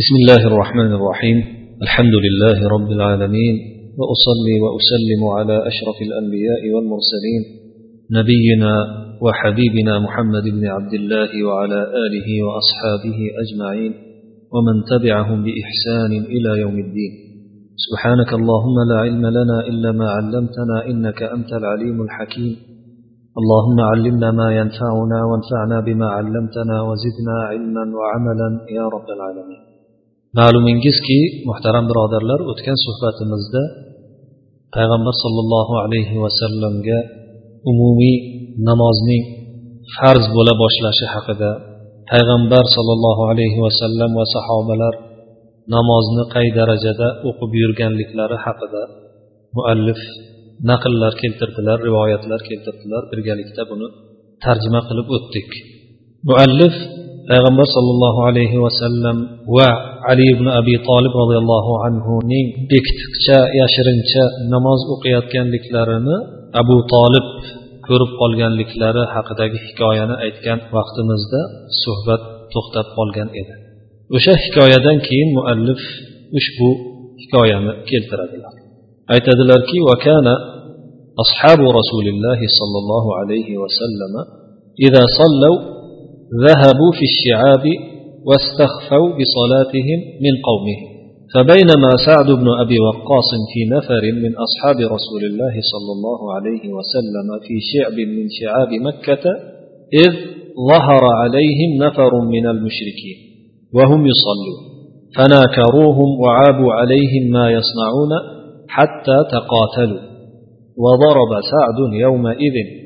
بسم الله الرحمن الرحيم الحمد لله رب العالمين واصلي واسلم على اشرف الانبياء والمرسلين نبينا وحبيبنا محمد بن عبد الله وعلى اله واصحابه اجمعين ومن تبعهم باحسان إلى يوم الدين سبحانك اللهم لا علم لنا الا ما علمتنا انك انت العليم الحكيم اللهم علمنا ما ينفعنا وانفعنا بما علمتنا وزدنا علما وعملا يا رب العالمين ma'lumingizki muhtaram birodarlar o'tgan suhbatimizda payg'ambar sollallohu alayhi vasallamga umumiy namozning farz bo'la boshlashi haqida payg'ambar sollallohu alayhi vasallam va sahobalar namozni qay darajada o'qib yurganliklari haqida muallif naqllar keltirdilar rivoyatlar keltirdilar birgalikda buni tarjima qilib o'tdik. Muallif payg'ambar sollallohu alayhi vasallam va ali ibn abi tolib roziyallohu anhuning bekitiqcha yashirincha namoz o'qiyotganliklarini abu tolib ko'rib qolganliklari haqidagi hikoyani aytgan vaqtimizda suhbat to'xtab qolgan edi o'sha hikoyadan keyin muallif ushbu hikoyani keltiradilar aytadilarki vakana أصحاب رسول الله صلى الله عليه وسلم إذا صلوا ذهبوا في الشعاب واستخفوا بصلاتهم من قومهم فبينما سعد بن أبي وقاص في نفر من أصحاب رسول الله صلى الله عليه وسلم في شعب من شعاب مكة إذ ظهر عليهم نفر من المشركين وهم يصلون. فناكروهم وعابوا عليهم ما يصنعون حتى تقاتلوا. وضرب سعد يومئذ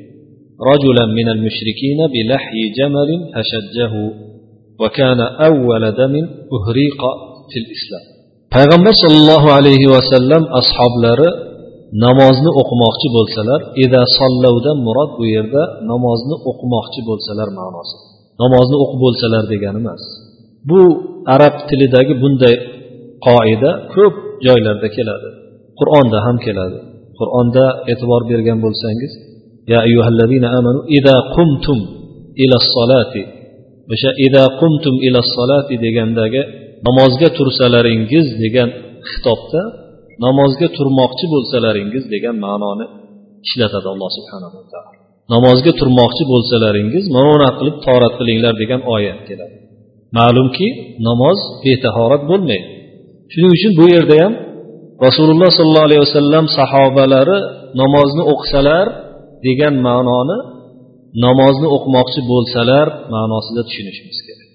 رجلا من المشركين بلحي جمل فشجه وكان أول دم أهريق في الإسلام payg'ambar sollallohu alayhi vasallam ashoblari namozni o'qimoqchi bo'lsalar ida sollovdan murod bu yerda namozni o'qimoqchi bo'lsalar ma'nosi namozni o'qib bo'lsalar degani emas bu arab tilidagi bunday qoida ko'p joylarda keladi qur'onda ham keladi qur'onda e'tibor bergan bo'lsangiz ya ayyuhallazina amanu إذا qumtum إلى الصلاة o'sha ida qumtum ila solati degandagi namozga tursalaringiz degan xitobda namozga turmoqchi bo'lsalaringiz degan ma'noni ishlatadi alloh subhanava taolo namozga turmoqchi bo'lsalaringiz mana bunaqa qilib torat qilinglar degan oyat keladi ma'lumki namoz betahorat bo'lmaydi shuning uchun bu yerda ham rasululloh sollallohu alayhi vasallam sahobalari namozni o'qisalar degan ma'noni namozni o'qimoqchi bo'lsalar ma'nosida tushunishimiz kerak.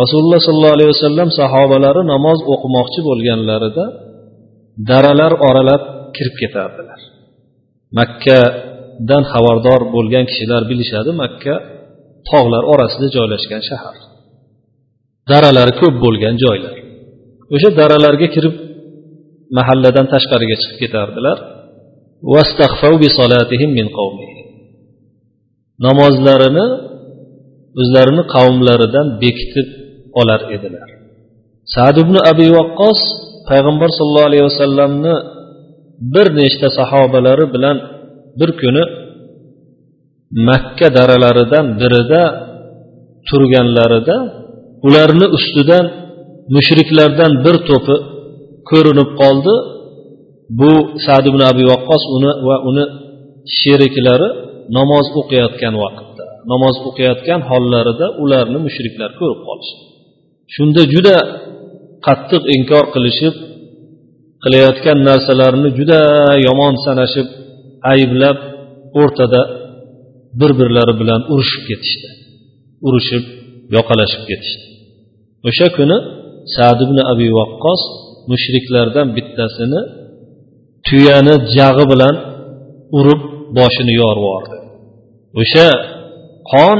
Rasululloh sollallohu alayhi vasallam sahobalari namoz o'qimoqchi bo'lganlarida daralar oralab kirib ketardilar. Makkadan xabardor bo'lgan kishilar bilishadi makka tog'lar orasida joylashgan shahar. Daralari ko'p bo'lgan joylar. O'sha daralarga kirib mahalladan tashqariga chiqib ketardilar. Namozlarini o'zlarini qavmlaridan bekitib olar edilar. Sad ibn abi vaqqos payg'ambar sollallohu alayhi vasallamni bir nechta sahobalari bilan bir kuni makka daralaridan birida turganlarida ularni ustidan mushriklardan bir to'pi ko'rinib qoldi. Bu sad ibn abi vaqqos uni va uni sheriklari namoz o'qiyotgan vaqtda namoz o'qiyotgan hollarida ularni mushriklar ko'rib qolishdi. Shunda juda qattiq inkor qilishib qilayotgan narsalarini juda yomon sanashib ayblab o'rtada bir birlari bilan urushib ketishdi urushib yoqalashib ketishdi. O'sha kuni sad ibn abi vaqqos mushriklardan bittasini tuyani jag'i bilan urib boshini yorib yubordi o'sha qon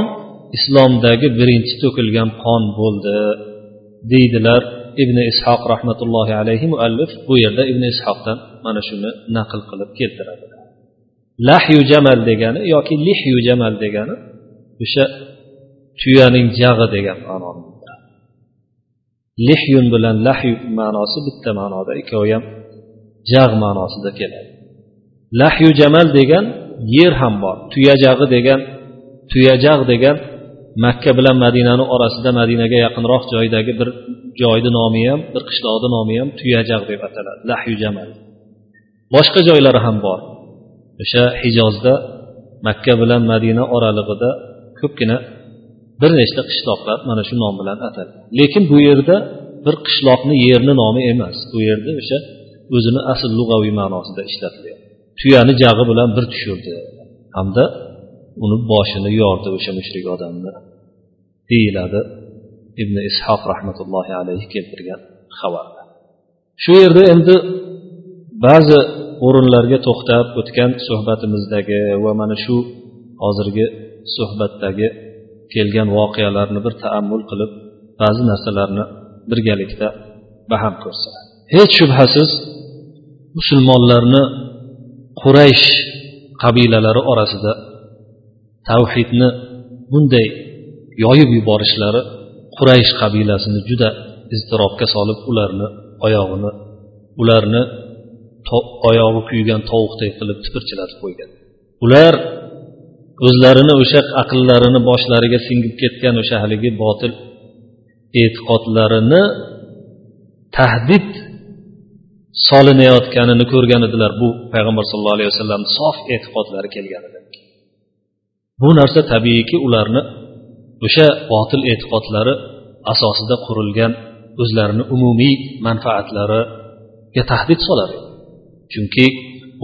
islomdagi birinchi to'kilgan qon bo'ldi deydilar ibn ishoq rahmatullohi alayhi muallif. Bu yerda ibn ishoqdan mana shuni naql qilib keltiradi. Lahyu jamal degani yoki lihyu jamal degani o'sha tuyaning jag'i degan ma'noni lihyun bilan lahyu ma'nosi bitta ma'noda. Ikkovi ham jag' ma'nosida keladi. Lahyu jamal degan yer ham bor. Tuyajag'i degan tuyajag' degan makka bilan madinani orasida madinaga yaqinroq joydagi bir joyni nomi ham bir qishloqni nomi ham tuyajag' deb ataladi. Lahyu jamal. Boshqa joylari ham bor. O'sha hijozda makka bilan madina oralig'ida ko'pgina bir nechta qishloqlar mana shu nom bilan ataladi. Lekin bu yerda bir qishloqni yerni nomi emas. Bu yerda o'sha o'zini asl lug'aviy ma'nosida ishlatilgan tuyani jag'i bilan bir tushirdi. Hamda uni boshini yordi o'sha mushrik odamni. Deyiladi ibn ishoq rahmatullohi alayhi keltirgan xabarda shu yerda endi ba'zi o'rinlarga to'xtab o'tgan suhbatimizdagi va mana shu hozirgi suhbatdagi kelgan voqealarni bir taammul qilib ba'zi narsalarni birgalikda baham ko'rsa hech shubhasiz musulmonlarni quraysh qabilalari orasida tavhidni bunday yoyib yuborishlari quraysh qabilasini juda iztirobga solib ularni oyog'ini ularni oyog'i kuygan tovuqdek qilib tipirchilatib qo'ygan. Ular o'zlarini o'sha aqllarini boshlariga singib ketgan o'sha haligi botil e'tiqodlarini tahdid solinayotganini ko'rgan edilar. Bu payg'ambar sallallohu alayhi vasallam sof e'tiqodlari kelganidan bu narsa tabiiyki ularni o'sha botil e'tiqodlari asosida qurilgan o'zlarini umumiy manfaatlariga tahdid soladi chunki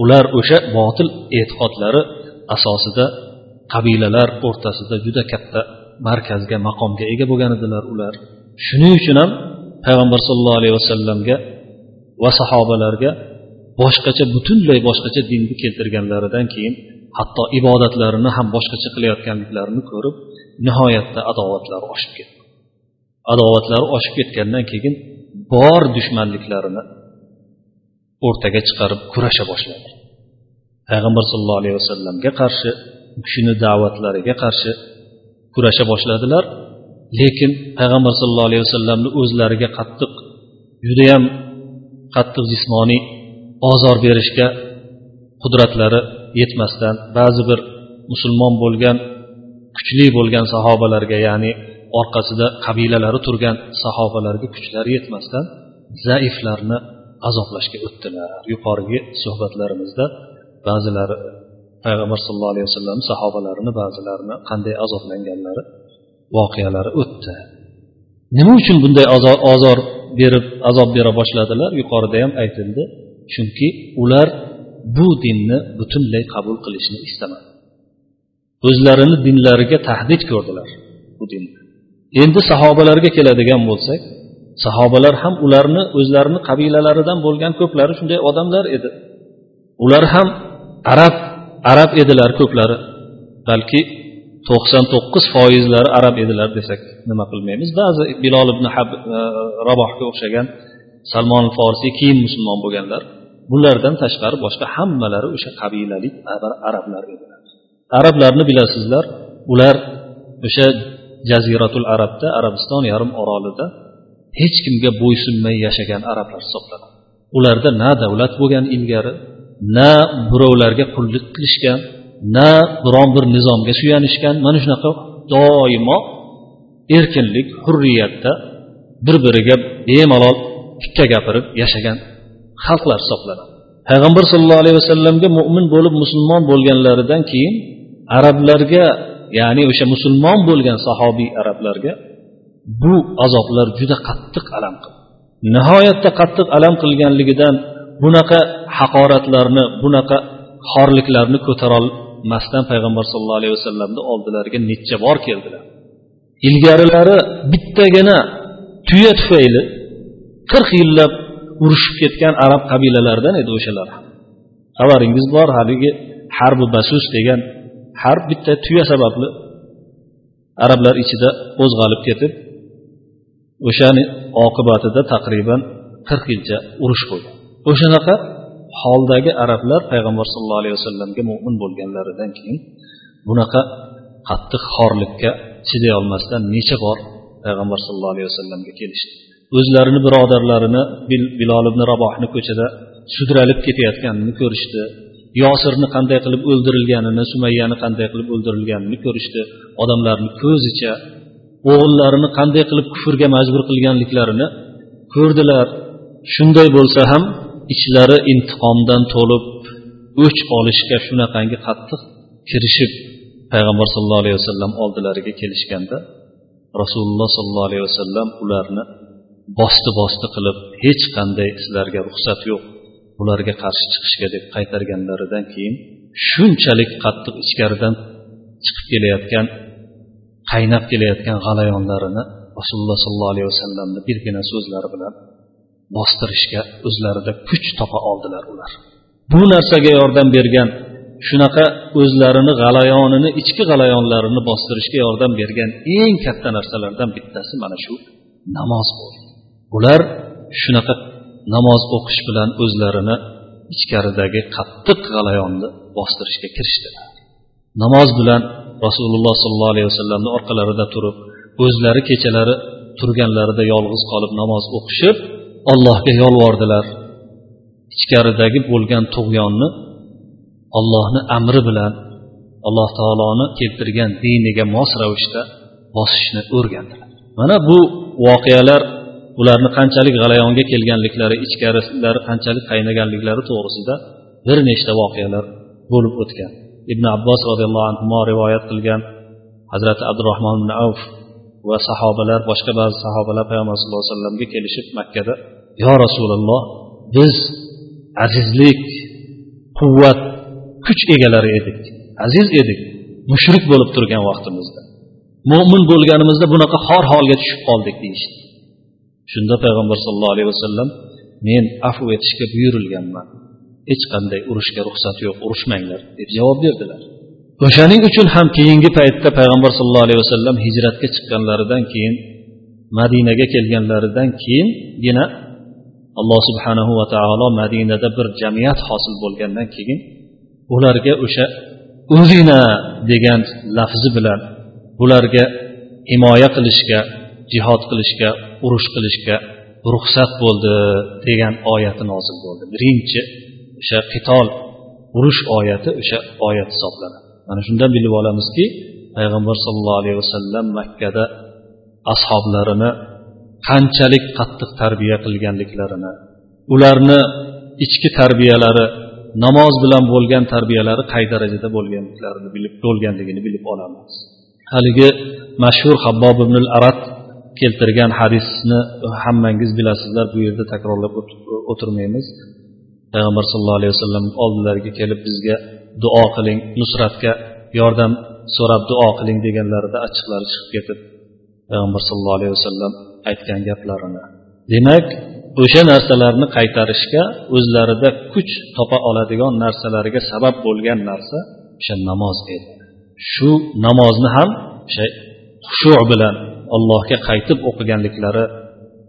ular o'sha botil e'tiqodlari asosida qabilalar o'rtasida juda katta markazga maqomga ega bo'lgan edilar ular. Shuning uchun ham payg'ambar sollallohu alayhi vasallamga va sahobalarga boshqacha butunlay boshqacha dinni keltirganlaridan keyin hatto ibodatlarini ham boshqacha qilayotganliklarini ko'rib nihoyatda adovatlari oshib ketdi. Adovatlari oshib ketgandan keyin bor dushmanliklarini o'rtaga chiqarib kurasha boshladi. Payg'ambar sallallohu alayhi vasallamga qarshi u kishini da'vatlariga qarshi kurasha boshladilar. Lekin payg'ambar sallallohu alayhi vasallamni o'zlariga qattiq judayam qattiq jismoniy ozor berishga qudratlari yetmasdan ba'zi bir musulmon bo'lgan kuchli bo'lgan sahobalarga ya'ni orqasida qabilalari turgan sahobalarga kuchlari yetmasdan zaiflarni azoblashga o'tdilar. Yuqorigi suhbatlarimizda ba'zilari payg'ambar sallallohu alayhi vasallam sahobalarini ba'zilarini qanday azoblanganlari voqealari o'tdi. Nima uchun bunday ozor berib azob bera boshladilar. Yuqorida ham aytildi. Chunki ular bu dinni butunlay qabul qilishni istamadi. O'zlarini dinlariga tahdid ko'rdilar bu dinni. Endi sahobalarga keladigan bo'lsak sahobalar ham ularni o'zlarini qabilalaridan bo'lgan ko'plari shunday odamlar edi. Ular ham arab arab edilar ko'plari. Balki to'qson to'qqiz foizlari arab edilar desak nima qilmaymiz. Ba'zi bilol ibn Hab, e, rabohga o'xshagan salmon forsiy keyin musulmon bo'lganlar. Bulardan tashqari boshqa hammalari o'sha qabilalik arablar edilar. Arablarni bilasizlar ular o'sha jaziratul arabda arabiston yarim orolida hech kimga bo'ysunmay yashagan arablar hisoblanadi. Ularda na davlat bo'lgan ilgari na birovlarga qullik qilishgan na biron bir nizomga suyanishgan mana shunaqa doimo erkinlik hurriyatda bir biriga bemalol tikka gapirib yashagan xalqlar hisoblanadi. Payg'ambar sallallohu alayhi vasallamga mo'min bo'lib musulmon bo'lganlaridan keyin arablarga ya'ni o'sha musulmon bo'lgan sahobiy arablarga bu azoblar juda qattiq alam qildi. Nihoyatda qattiq alam qilganligidan bunaqa haqoratlarni bunaqa xorliklarni masdan payg'ambar sallallohu alayhi vasallamni oldilariga necha bor keldilar. Ilgarilari bittagina tuya tufayli qirq yillab urushib ketgan arab qabilalaridan edi o'shalar. Xabaringiz bor haligi harbi basus degan harb bitta tuya sababli arablar ichida qo'zg'alib ketib o'shani oqibatida taqriban qirq yilcha urush bo'lgan o'shanaqa holdagi arablar payg'ambar sallallohu alayhi vasallamga mo'min bo'lganlaridan keyin bunaqa qattiq xorlikka chiday olmasdan necha bor payg'ambar sallallohu alayhi vasallamga kelishdi. O'zlarini birodarlarini bilol ibn rabohni ko'chada sudralib ketayotganini ko'rishdi. Yosirni qanday qilib o'ldirilganini sumayyani qanday qilib o'ldirilganini ko'rishdi. Odamlarni ko'zicha o'g'illarini qanday qilib kufrga majbur qilganliklarini ko'rdilar. Shunday bo'lsa ham ichlari intiqomdan to'lib o'ch olishga shunaqangi qattiq kirishib payg'ambar sallallohu alayhi vasallam oldilariga kelishganda rasululloh sollallohu alayhi vasallam ularni bosti bosti qilib hech qanday sizlarga ruxsat yo'q ularga qarshi chiqishga deb qaytarganlaridan keyin shunchalik qattiq ichkaridan chiqib kelayotgan qaynab kelayotgan g'alayonlarini rasululloh sollallohu alayhi vasallamni birgina so'zlari bilan bostirishga o'zlarida kuch topa oldilar ular. Bu narsaga yordam bergan shunaqa o'zlarini g'alayonini ichki g'alayonlarini bostirishga yordam bergan eng katta narsalardan bittasi mana shu namoz bo'ldi. Ular shunaqa namoz o'qish bilan o'zlarini ichkaridagi qattiq g'alayonni bostirishga kirishdilar. Namoz bilan rasululloh sollallohu alayhi vasallamni orqalarida turib o'zlari kechalari turganlarida yolg'iz qolib namoz o'qishib allohga yolvordilar. Ichkaridagi bo'lgan tug'yonni ollohni amri bilan alloh taoloni keltirgan diniga mos ravishda bosishni o'rgandilar. Mana bu voqealar ularni qanchalik g'alayonga kelganliklari ichkarilari qanchalik qaynaganliklari to'g'risida bir nechta voqealar bo'lib o'tgan. Ibn abbos roziyallohu anhu rivoyat qilgan. Hazrati abdurahmon ibn avf va sahobalar boshqa ba'zi sahobalar payg'ambar sallallohu alayhi vasallamga kelishib makkada yo rasululloh biz azizlik quvvat kuch egalari edik. Aziz edik. Mushrik bo'lib turgan vaqtimizda. Mo'min bo'lganimizda bunaqa xor holga tushib qoldik deyishdi. Shunda payg'ambar sallallohu alayhi vasallam men afv etishga buyurilganman. Hech qanday urushga ruxsat yo'q urushmanglar deb javob berdilar. O'shaning uchun ham keyingi paytda payg'ambar sallallohu alayhi vasallam hijratga chiqqanlaridan keyin madinaga kelganlaridan keyingina alloh subhanahu va taolo madinada bir jamiyat hosil bo'lgandan keyin ularga o'sha o'zina degan lafzi bilan ularga himoya qilishga jihod qilishga urush qilishga ruxsat bo'ldi degan oyati nozil bo'ldi. Birinchi o'sha qitol urush oyati o'sha oyat hisoblanadi. Mana shundan bilib olamizki payg'ambar sollallohu alayhi vasallam makkada ashoblarini qanchalik qattiq tarbiya qilganliklarini ularni ichki tarbiyalari namoz bilan bo'lgan tarbiyalari qay darajada bo'lganliklarini bilib bo'lganligini bilib olamiz. Haligi mashhur habbob ibn arat keltirgan hadisni hammangiz bilasizlar bu yerda takrorlab o'tirmaymiz. Payg'ambar sallallohu alayhi vasallam oldilariga kelib bizga duo qiling nusratga yordam so'rab duo qiling deganlarida achchiqlari chiqib ketib payg'ambar sallallohu alayhi vasallam aytgan gaplarini demak o'sha narsalarni qaytarishga o'zlarida kuch topa oladigan narsalariga sabab bo'lgan narsa o'sha namoz edi. Shu namozni ham o'sha xushu bilan allohga qaytib o'qiganliklari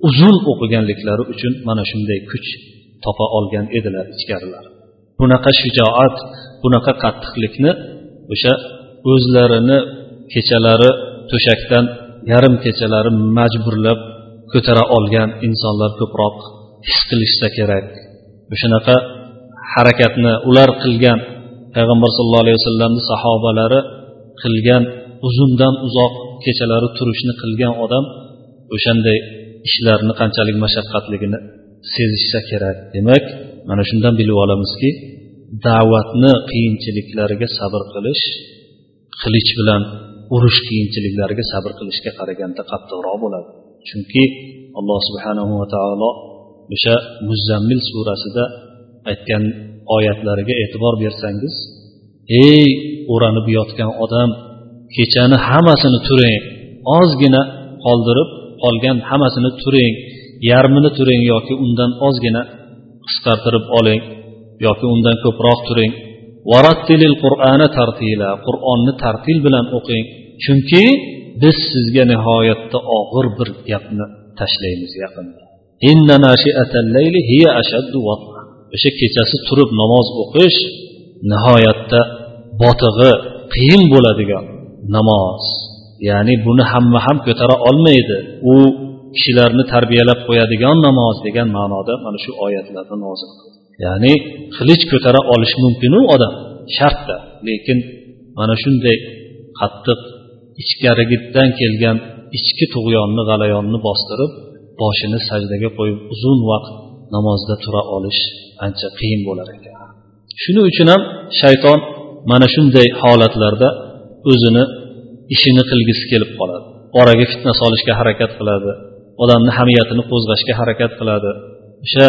uzun o'qiganliklari uchun mana shunday kuch topa olgan edilar ichkarilar. Bunaqa shijoat bunaqa qattiqlikni o'sha o'zlarini kechalari to'shakdan yarim kechalari majburlab ko'tara olgan insonlar ko'proq his qilishsa kerak. O'shanaqa harakatni ular qilgan payg'ambar sallallohu alayhi vasallamni sahobalari qilgan uzundan uzoq kechalari turishni qilgan odam o'shanday ishlarni qanchalik mashaqqatligini sezishsa kerak. Demak mana shundan bilib olamizki da'vatni qiyinchiliklariga sabr qilish qilich bilan urush qiyinchiliklariga sabr qilishga qaraganda qattiqroq bo'ladi. Chunki alloh subhanahu va taolo o'sha muzzammil surasida aytgan oyatlariga e'tibor bersangiz ey o'ranib yotgan odam kechani hammasini turing ozgina qoldirib qolgan hammasini turing yarmini turing yoki undan ozgina qisqartirib oling yoki undan ko'proq turing. Varattilil qur'ana tartila qur'onni tartil bilan o'qing. Chunki biz sizga nihoyatda og'ir bir gapni tashlaymiz yaqinda. O'sha kechasi turib namoz o'qish nihoyatda botig'i qiyin bo'ladigan namoz. Ya'ni buni hamma ham ko'tara olmaydi. U kishilarni tarbiyalab qo'yadigan namoz degan ma'noda mana shu oyatlarni nozil ya'ni qilich ko'tara olishi mumkinu odam shartda. Lekin mana shunday qattiq ichkarigidan kelgan ichki tug'yonni g'alayonni bostirib boshini sajdaga qo'yib uzun vaqt namozda tura olish ancha qiyin bo'lar ekan. Shuning uchun ham shayton mana shunday holatlarda o'zini ishini qilgisi kelib qoladi. Oraga fitna solishga harakat qiladi odamni hamiyatini qo'zg'ashga harakat qiladi. O'sha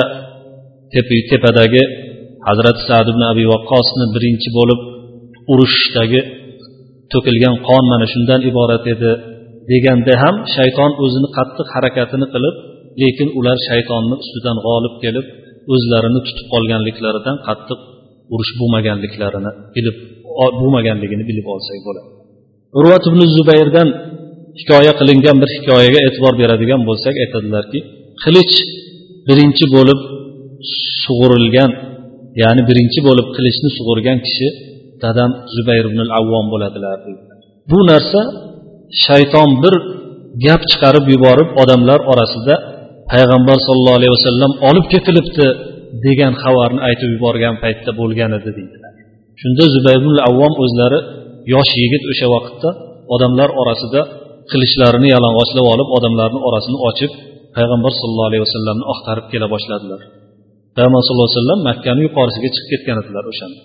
tepadagi hazrati sad ibn abi vaqqosni birinchi bo'lib urushdagi to'kilgan qon mana shundan iborat edi deganda ham shayton o'zini qattiq harakatini qilib lekin ular shaytonni ustidan g'olib kelib o'zlarini tutib qolganliklaridan qattiq urush bo'lmaganliklarini bilib bo'lmaganligini bilib olsak bo'ladi. Urvat ibn zubayrdan hikoya qilingan bir hikoyaga e'tibor beradigan bo'lsak aytadilarki qilich birinchi bo'lib sug'urilgan ya'ni birinchi bo'lib qilichni sug'urgan kishi dadam zubayr ibn avvom bo'ladilar bu narsa shayton bir gap chiqarib yuborib odamlar orasida payg'ambar sollallohu alayhi vasallam olib ketilibdi degan xabarni aytib yuborgan paytda bo'lgan edi deydilar. Shunda zubayr ibn avvom o'zlari yosh yigit o'sha vaqtda odamlar orasida qilichlarini yalang'ochlab olib odamlarni orasini ochib payg'ambar sollallohu alayhi vasallamni oqtarib kela boshladilar. Payg'ambar sallallohu alayhi vasallam makkani yuqorisiga chiqib ketgan edilar o'shanda.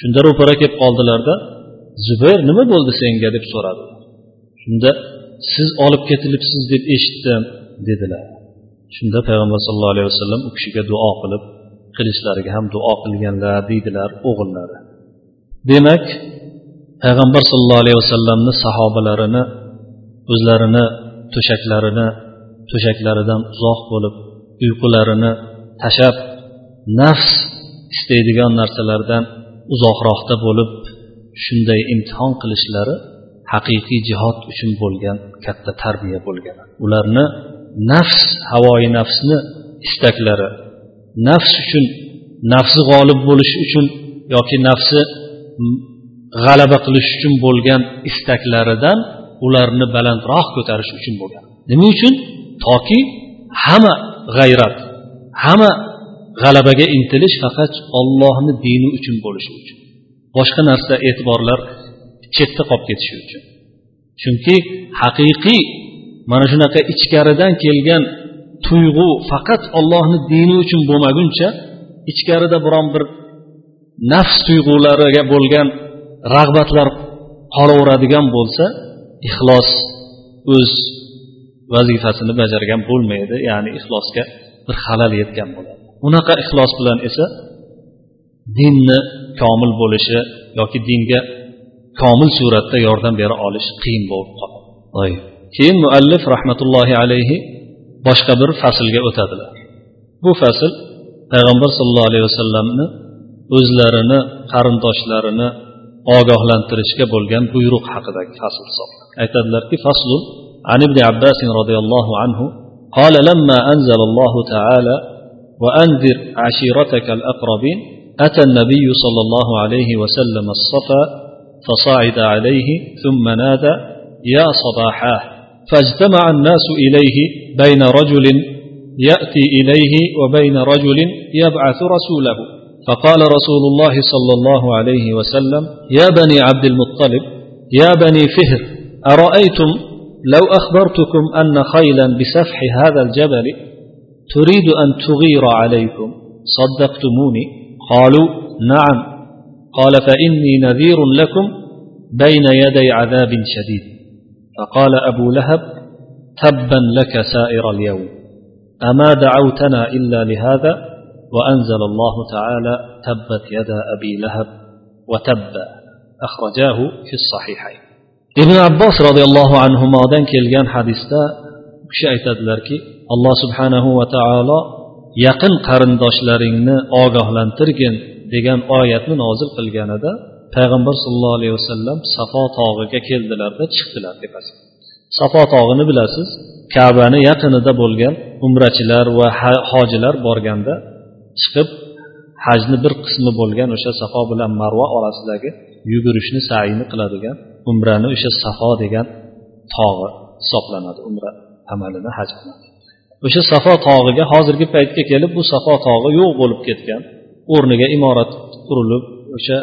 Shunda ro'para kelib qoldilarda zubayr nima bo'ldi senga? deb so'radi. Shunda siz olib ketilibsiz deb eshitdim dedilar. Shunda payg'ambar sallallohu alayhi vasallam u kishiga duo qilib qilichlariga ham duo qilganlar deydilar o'g'illari. Demak payg'ambar sallallohu alayhi vasallamni sahobalarini o'zlarini to'shaklarini to'shaklaridan uzoq bo'lib uyqularini tashlab nafs istaydigan narsalardan uzoqroqda bo'lib shunday imtihon qilishlari haqiqiy jihod uchun bo'lgan katta tarbiya bo'lgan. Ularni nafs havoyi nafsni istaklari nafs uchun nafsi g'olib bo'lish uchun yoki nafsi g'alaba qilish uchun bo'lgan istaklaridan ularni balandroq ko'tarish uchun bo'lgan. Nima uchun? Toki hamma g'ayrat hamma g'alabaga intilish faqat ollohni dini uchun bo'lishi uchun. Boshqa narsa e'tiborlar chetda qolib ketishi uchun. Chunki haqiqiy mana shunaqa ichkaridan kelgan tuyg'u faqat ollohni dini uchun bo'lmaguncha ichkarida biron bir nafs tuyg'ulariga bo'lgan rag'batlar qolaveradigan bo'lsa ixlos o'z vazifasini bajargan bo'lmaydi. Ya'ni ixlosga bir xalal yetgan bo'ladi unaqa ixlos bilan esa dinni komil bo'lishi yoki dinga komil suratda yordam bera olish qiyin bo'lib qoladi keyin muallif rahmatullohi alayhi boshqa bir faslga o'tadilar bu fasl payg'ambar sollallohu alayhi vasallamni o'zlarini qarindoshlarini ogohlantirishga bo'lgan buyruq haqidagi fasl hisoblanadi aytadilarki faslu عن ابن عباس رضي الله عنه قال لما أنزل الله تعالى وأنذر عشيرتك الأقربين أتى النبي صلى الله عليه وسلم الصفا فصعد عليه ثم نادى يا صباحاه فاجتمع الناس إليه بين رجل يأتي إليه وبين رجل يبعث رسوله. فقال رسول الله صلى الله عليه وسلم يا بني عبد المطلب يا بني فهر أرأيتم لو أخبرتكم أن خيلا بسفح هذا الجبل تريد أن تغير عليكم صدقتموني؟ قالوا نعم. قال فإني نذير لكم بين يدي عذاب شديد. فقال أبو لهب تبا لك سائر اليوم. أما دعوتنا إلا لهذا؟ وأنزل الله تعالى تبت يدا أبي لهب وتب أخرجاه في الصحيحين. Ibn abbos roziyallohu anhudan kelgan hadisda u kishi aytadilarki alloh subhanahu va taolo yaqin qarindoshlaringni ogohlantirgin degan oyatni nozil qilganida payg'ambar sollallohu alayhi vasallam safo tog'iga keldilarda chiqdilar tepasiga safo tog'ini bilasiz kabani yaqinida bo'lgan umrachilar va hojilar borganda chiqib hajni bir qismi bo'lgan o'sha safo bilan marva orasidagi yugurishni sayini qiladigan umrani o'sha safo degan tog'i hisoblanadi umra amalini haj qiladi. O'sha safo tog'iga hozirgi paytga kelib bu safo tog'i yo'q bo'lib ketgan o'rniga imorat qurilib o'sha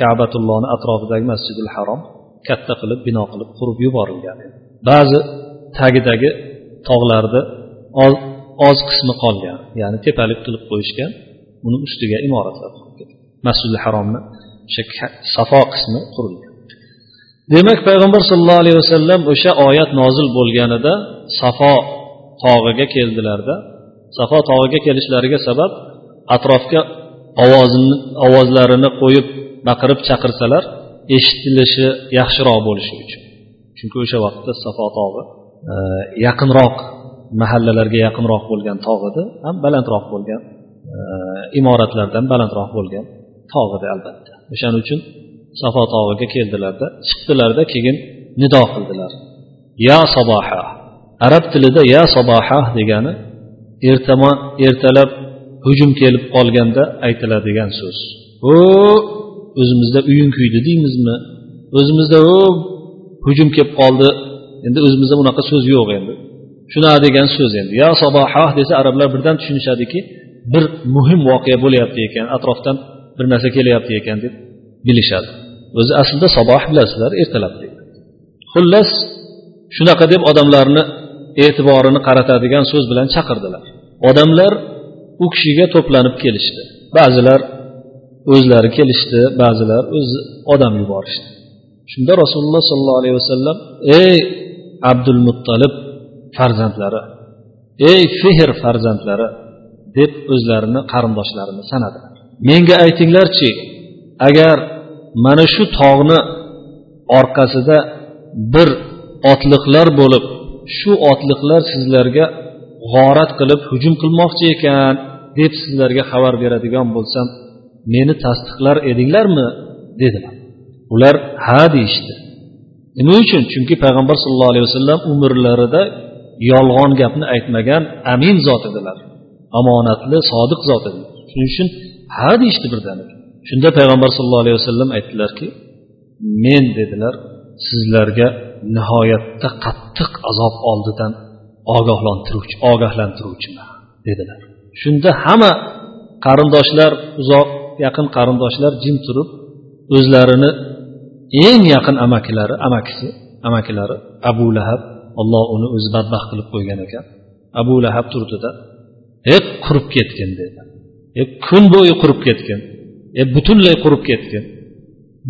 kabatullohni atrofidagi masjidil harom katta qilib bino qilib qurib yuborilgan ba'zi tagidagi tog'larni oz qismi qolgan ya'ni tepalik qilib qo'yishgan uni ustiga imoratlar masjidi haromni o'sha safo qismi qurilgan. Demak payg'ambar sollallohu alayhi vasallam o'sha oyat nozil bo'lganida safo tog'iga keldilarda. Safo tog'iga kelishlariga sabab atrofga ovozini ovozlarini qo'yib baqirib chaqirsalar eshitilishi yaxshiroq bo'lishi uchun. Chunki o'sha vaqtda safo tog'i e, yaqinroq mahallalarga yaqinroq bo'lgan tog' edi ham balandroq bo'lgan e, imoratlardan balandroq bo'lgan tog' edi albatta. O'shaning uchun safo tog'iga keldilarda chiqdilarda keyin nido qildilar. Ya saboha arab tilida ya saboha degani ertamon ertalab hujum kelib qolganda aytiladigan so'z. O o'zimizda uying kuydi deymizmi? O'zimizda o hujum kelib qoldi. Endi o'zimizda bunaqa so'z yo'q endi. Shunaqa degan so'z endi. Ya saboha desa arablar birdan tushunishadiki bir muhim voqea bo'lyapti ekan atrofdan bir narsa kelyapti ekan deb bilishadi. O'zi aslida saboh bilasizlar ertalab deydi. Xullas shunaqa deb odamlarni e'tiborini qaratadigan so'z bilan chaqirdilar. Odamlar u kishiga to'planib kelishdi. Ba'zilar o'zlari kelishdi ba'zilar o'z odam yuborishdi. Shunda rasululloh sollallohu alayhi vasallam ey abdul muttalib farzandlari ey fehr farzandlari deb o'zlarini qarindoshlarini sanadilar. Menga aytinglarchi agar mana shu tog'ni orqasida bir otliqlar bo'lib shu otliqlar sizlarga g'orat qilib hujum qilmoqchi ekan deb sizlarga xabar beradigan bo'lsam meni tasdiqlar edinglarmi? dedilar. Ular ha deyishdi. Nima uchun? Chunki payg'ambar sallallohu alayhi vasallam umrlarida yolg'on gapni aytmagan amin zot edilar omonatli sodiq zot edilar. Shuning uchun ha deyishdi birdaniga. Shunda payg'ambar sallallohu alayhi vasallam aytdilarki men dedilar sizlarga nihoyatda qattiq azob oldidan ogohlantiruvchi ogohlantiruvchiman dedilar. Shunda hamma qarindoshlar uzoq yaqin qarindoshlar jim turib o'zlarini eng yaqin amakilari amakisi amakilari abu lahab olloh uni o'zi badbaxt qilib qo'ygan ekan. Abu lahab turdida e qurib ketgin dedi. E kun bo'yi qurib ketgin e butunlay qurib ketdi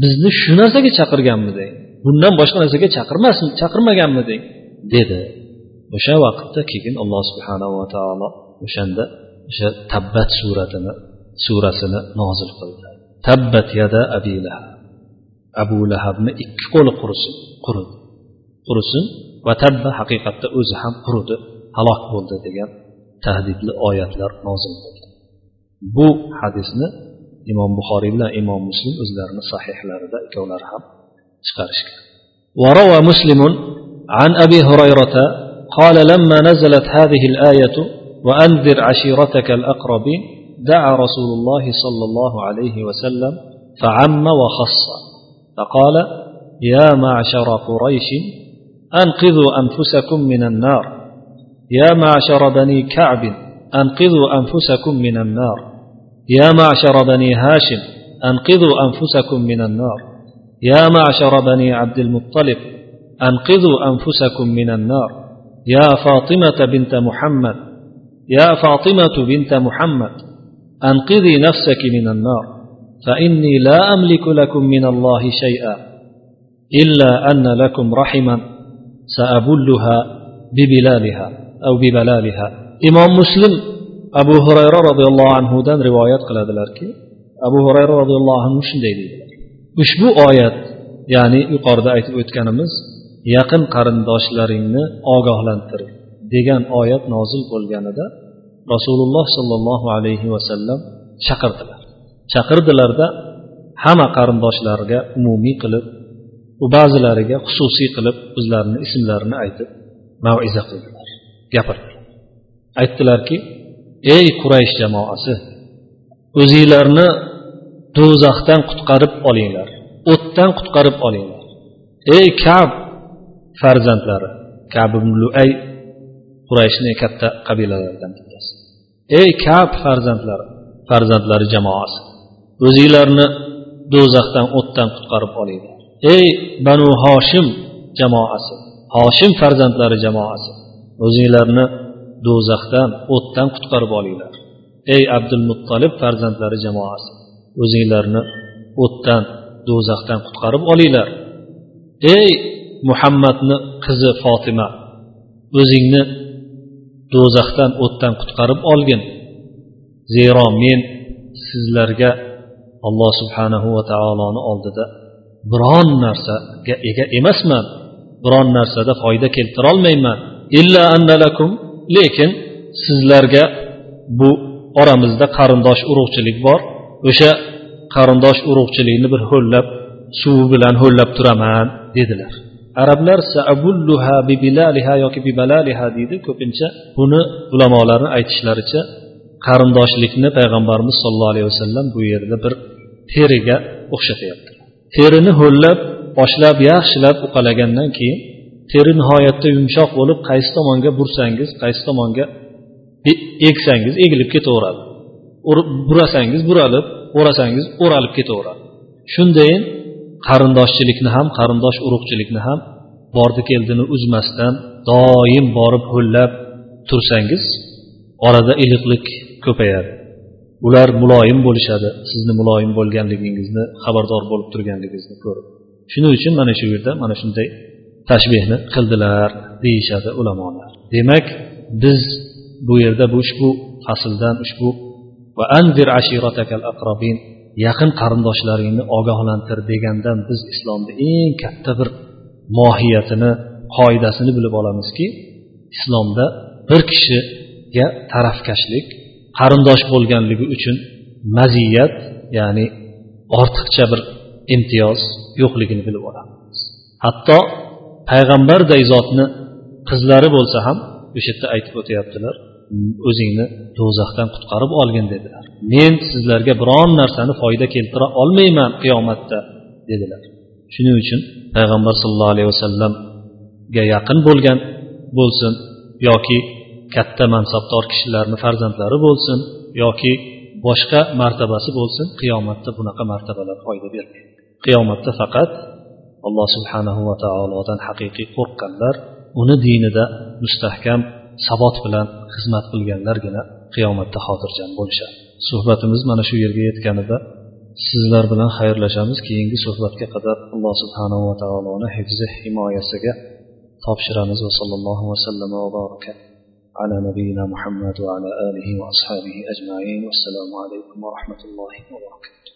bizni shu narsaga chaqirganmiding bundan boshqa narsaga chaqirmas chaqirmaganmiding dedi. O'sha vaqtda keyin alloh subhanava taolo o'shanda o'sha tabbat suratini surasini nozil qildi. Tabbat yada abi lahab. Abu lahabni ikki qo'li qurisin quridi qurisin va tabba haqiqatda o'zi ham quridi halok bo'ldi degan tahdidli oyatlar nozil bo'ldi. Bu hadisni imom buxoriy bilan imom muslim o'zlarini sahihlarida ikkovlari ham chiqarishgan. وروى مسلم عن أبي هريرة قال لما نزلت هذه الآية وأنذر عشيرتك الأقربين دعا رسول الله صلى الله عليه وسلم فعم وخص. فقال يا معشر قريش أنقذوا أنفسكم من النار. يا معشر بني كعب أنقذوا أنفسكم من النار. يا معشر بني هاشم أنقذوا أنفسكم من النار. يا معشر بني عبد المطلب أنقذوا أنفسكم من النار. يا فاطمة بنت محمد يا فاطمة بنت محمد أنقذي نفسك من النار. فإني لا أملك لكم من الله شيئا إلا أن لكم رحما سأبلها ببلالها أو ببلالها. إمام مسلم abu hurayra roziyallohu anhudan rivoyat qiladilarki abu hurayra roziyallohu anhu shunday deydilar ushbu oyat ya'ni yuqorida aytib o'tganimiz yaqin qarindoshlaringni ogohlantir degan oyat nozil bo'lganida rasululloh sollallohu alayhi vasallam chaqirdilar. Chaqirdilarda hamma qarindoshlarga umumiy qilib ba'zilariga xususiy qilib o'zlarini ismlarini aytib maviza qildilar gapirdilar. Aytdilarki ey quraysh jamoasi o'zinglarni do'zaxdan qutqarib olinglar o'tdan qutqarib olinglar. Ey kab farzandlari kab luay qurayshni katta qabilalaridan bittasi ey kab farzandlari farzandlari jamoasi o'zinglarni do'zaxdan o'tdan qutqarib olinglar. Ey banu hoshim jamoasi hoshim farzandlari jamoasi o'zinglarni do'zaxdan o'tdan qutqarib olinglar. Ey abdul muttolib farzandlari jamoasi o'zinglarni o'tdan do'zaxdan qutqarib olinglar. Ey muhammadni qizi fotima o'zingni do'zaxdan o'tdan qutqarib olgin. Zero men sizlarga alloh subhanahu va taoloni oldida biron narsaga ega emasman. Biron narsada foyda keltirolmayman. Illa annalakum lekin sizlarga bu oramizda qarindosh urug'chilik bor. O'sha qarindosh urug'chilikni bir ho'llab suvi bilan ho'llab turaman dedilar. Arablar saabulluha bibilaliha yoki bibalaliha deydi. Ko'pincha buni ulamolarni aytishlaricha qarindoshlikni payg'ambarimiz sollallohu alayhi vasallam bu yerda bir teriga o'xshatyapti terini ho'llab boshlab yaxshilab uqalagandan keyin teri nihoyatda yumshoq bo'lib qaysi tomonga bursangiz qaysi tomonga e-, eksangiz egilib ketaveradi. Burasangiz buralib o'rasangiz o'ralib ketaveradi. Shunday qarindoshchilikni ham qarindosh urug'chilikni ham bordi keldini uzmasdan doim borib ho'llab tursangiz orada iliqlik ko'payadi. Ular muloyim bo'lishadi sizni muloyim bo'lganligingizni xabardor bo'lib turganligingizni ko'rib. Shuning uchun mana shu yerda mana shunday tashbehni qildilar deyishadi ulamolar. Demak biz bu yerda bu ushbu fasldan ushbu va anzir ashiratakal aqrabin yaqin qarindoshlaringni ogohlantir degandan biz islomni eng katta bir mohiyatini qoidasini bilib olamizki islomda bir kishiga tarafkashlik qarindosh bo'lganligi uchun maziyat ya'ni ortiqcha bir imtiyoz yo'qligini bilib olamiz hatto payg'ambarday zotni qizlari bo'lsa ham o'sha yerda aytib o'tyaptilar o'zingni do'zaxdan qutqarib olgin dedilar. Men sizlarga biron narsani foyda keltira olmayman qiyomatda dedilar. Shuning uchun payg'ambar sallallohu alayhi vasallamga yaqin bo'lgan bo'lsin yoki katta mansabdor kishilarni farzandlari bo'lsin yoki boshqa martabasi bo'lsin qiyomatda bunaqa martabalar foyda bermaydi. Qiyomatda faqat alloh subhanahu va taolodan haqiqiy qo'rqqanlar uni dinida mustahkam sabot bilan xizmat qilganlargina qiyomatda xotirjam bo'lishadi suhbatimiz mana shu yerga yetganida sizlar bilan xayrlashamiz keyingi suhbatga qadar alloh subhanahu va taoloni hifzi himoyasiga topshiramiz va sallallohu vasallam va baraka على نبينا محمد وعلى آله وأصحابه أجمعين والسلام عليكم ورحمة الله وبركاته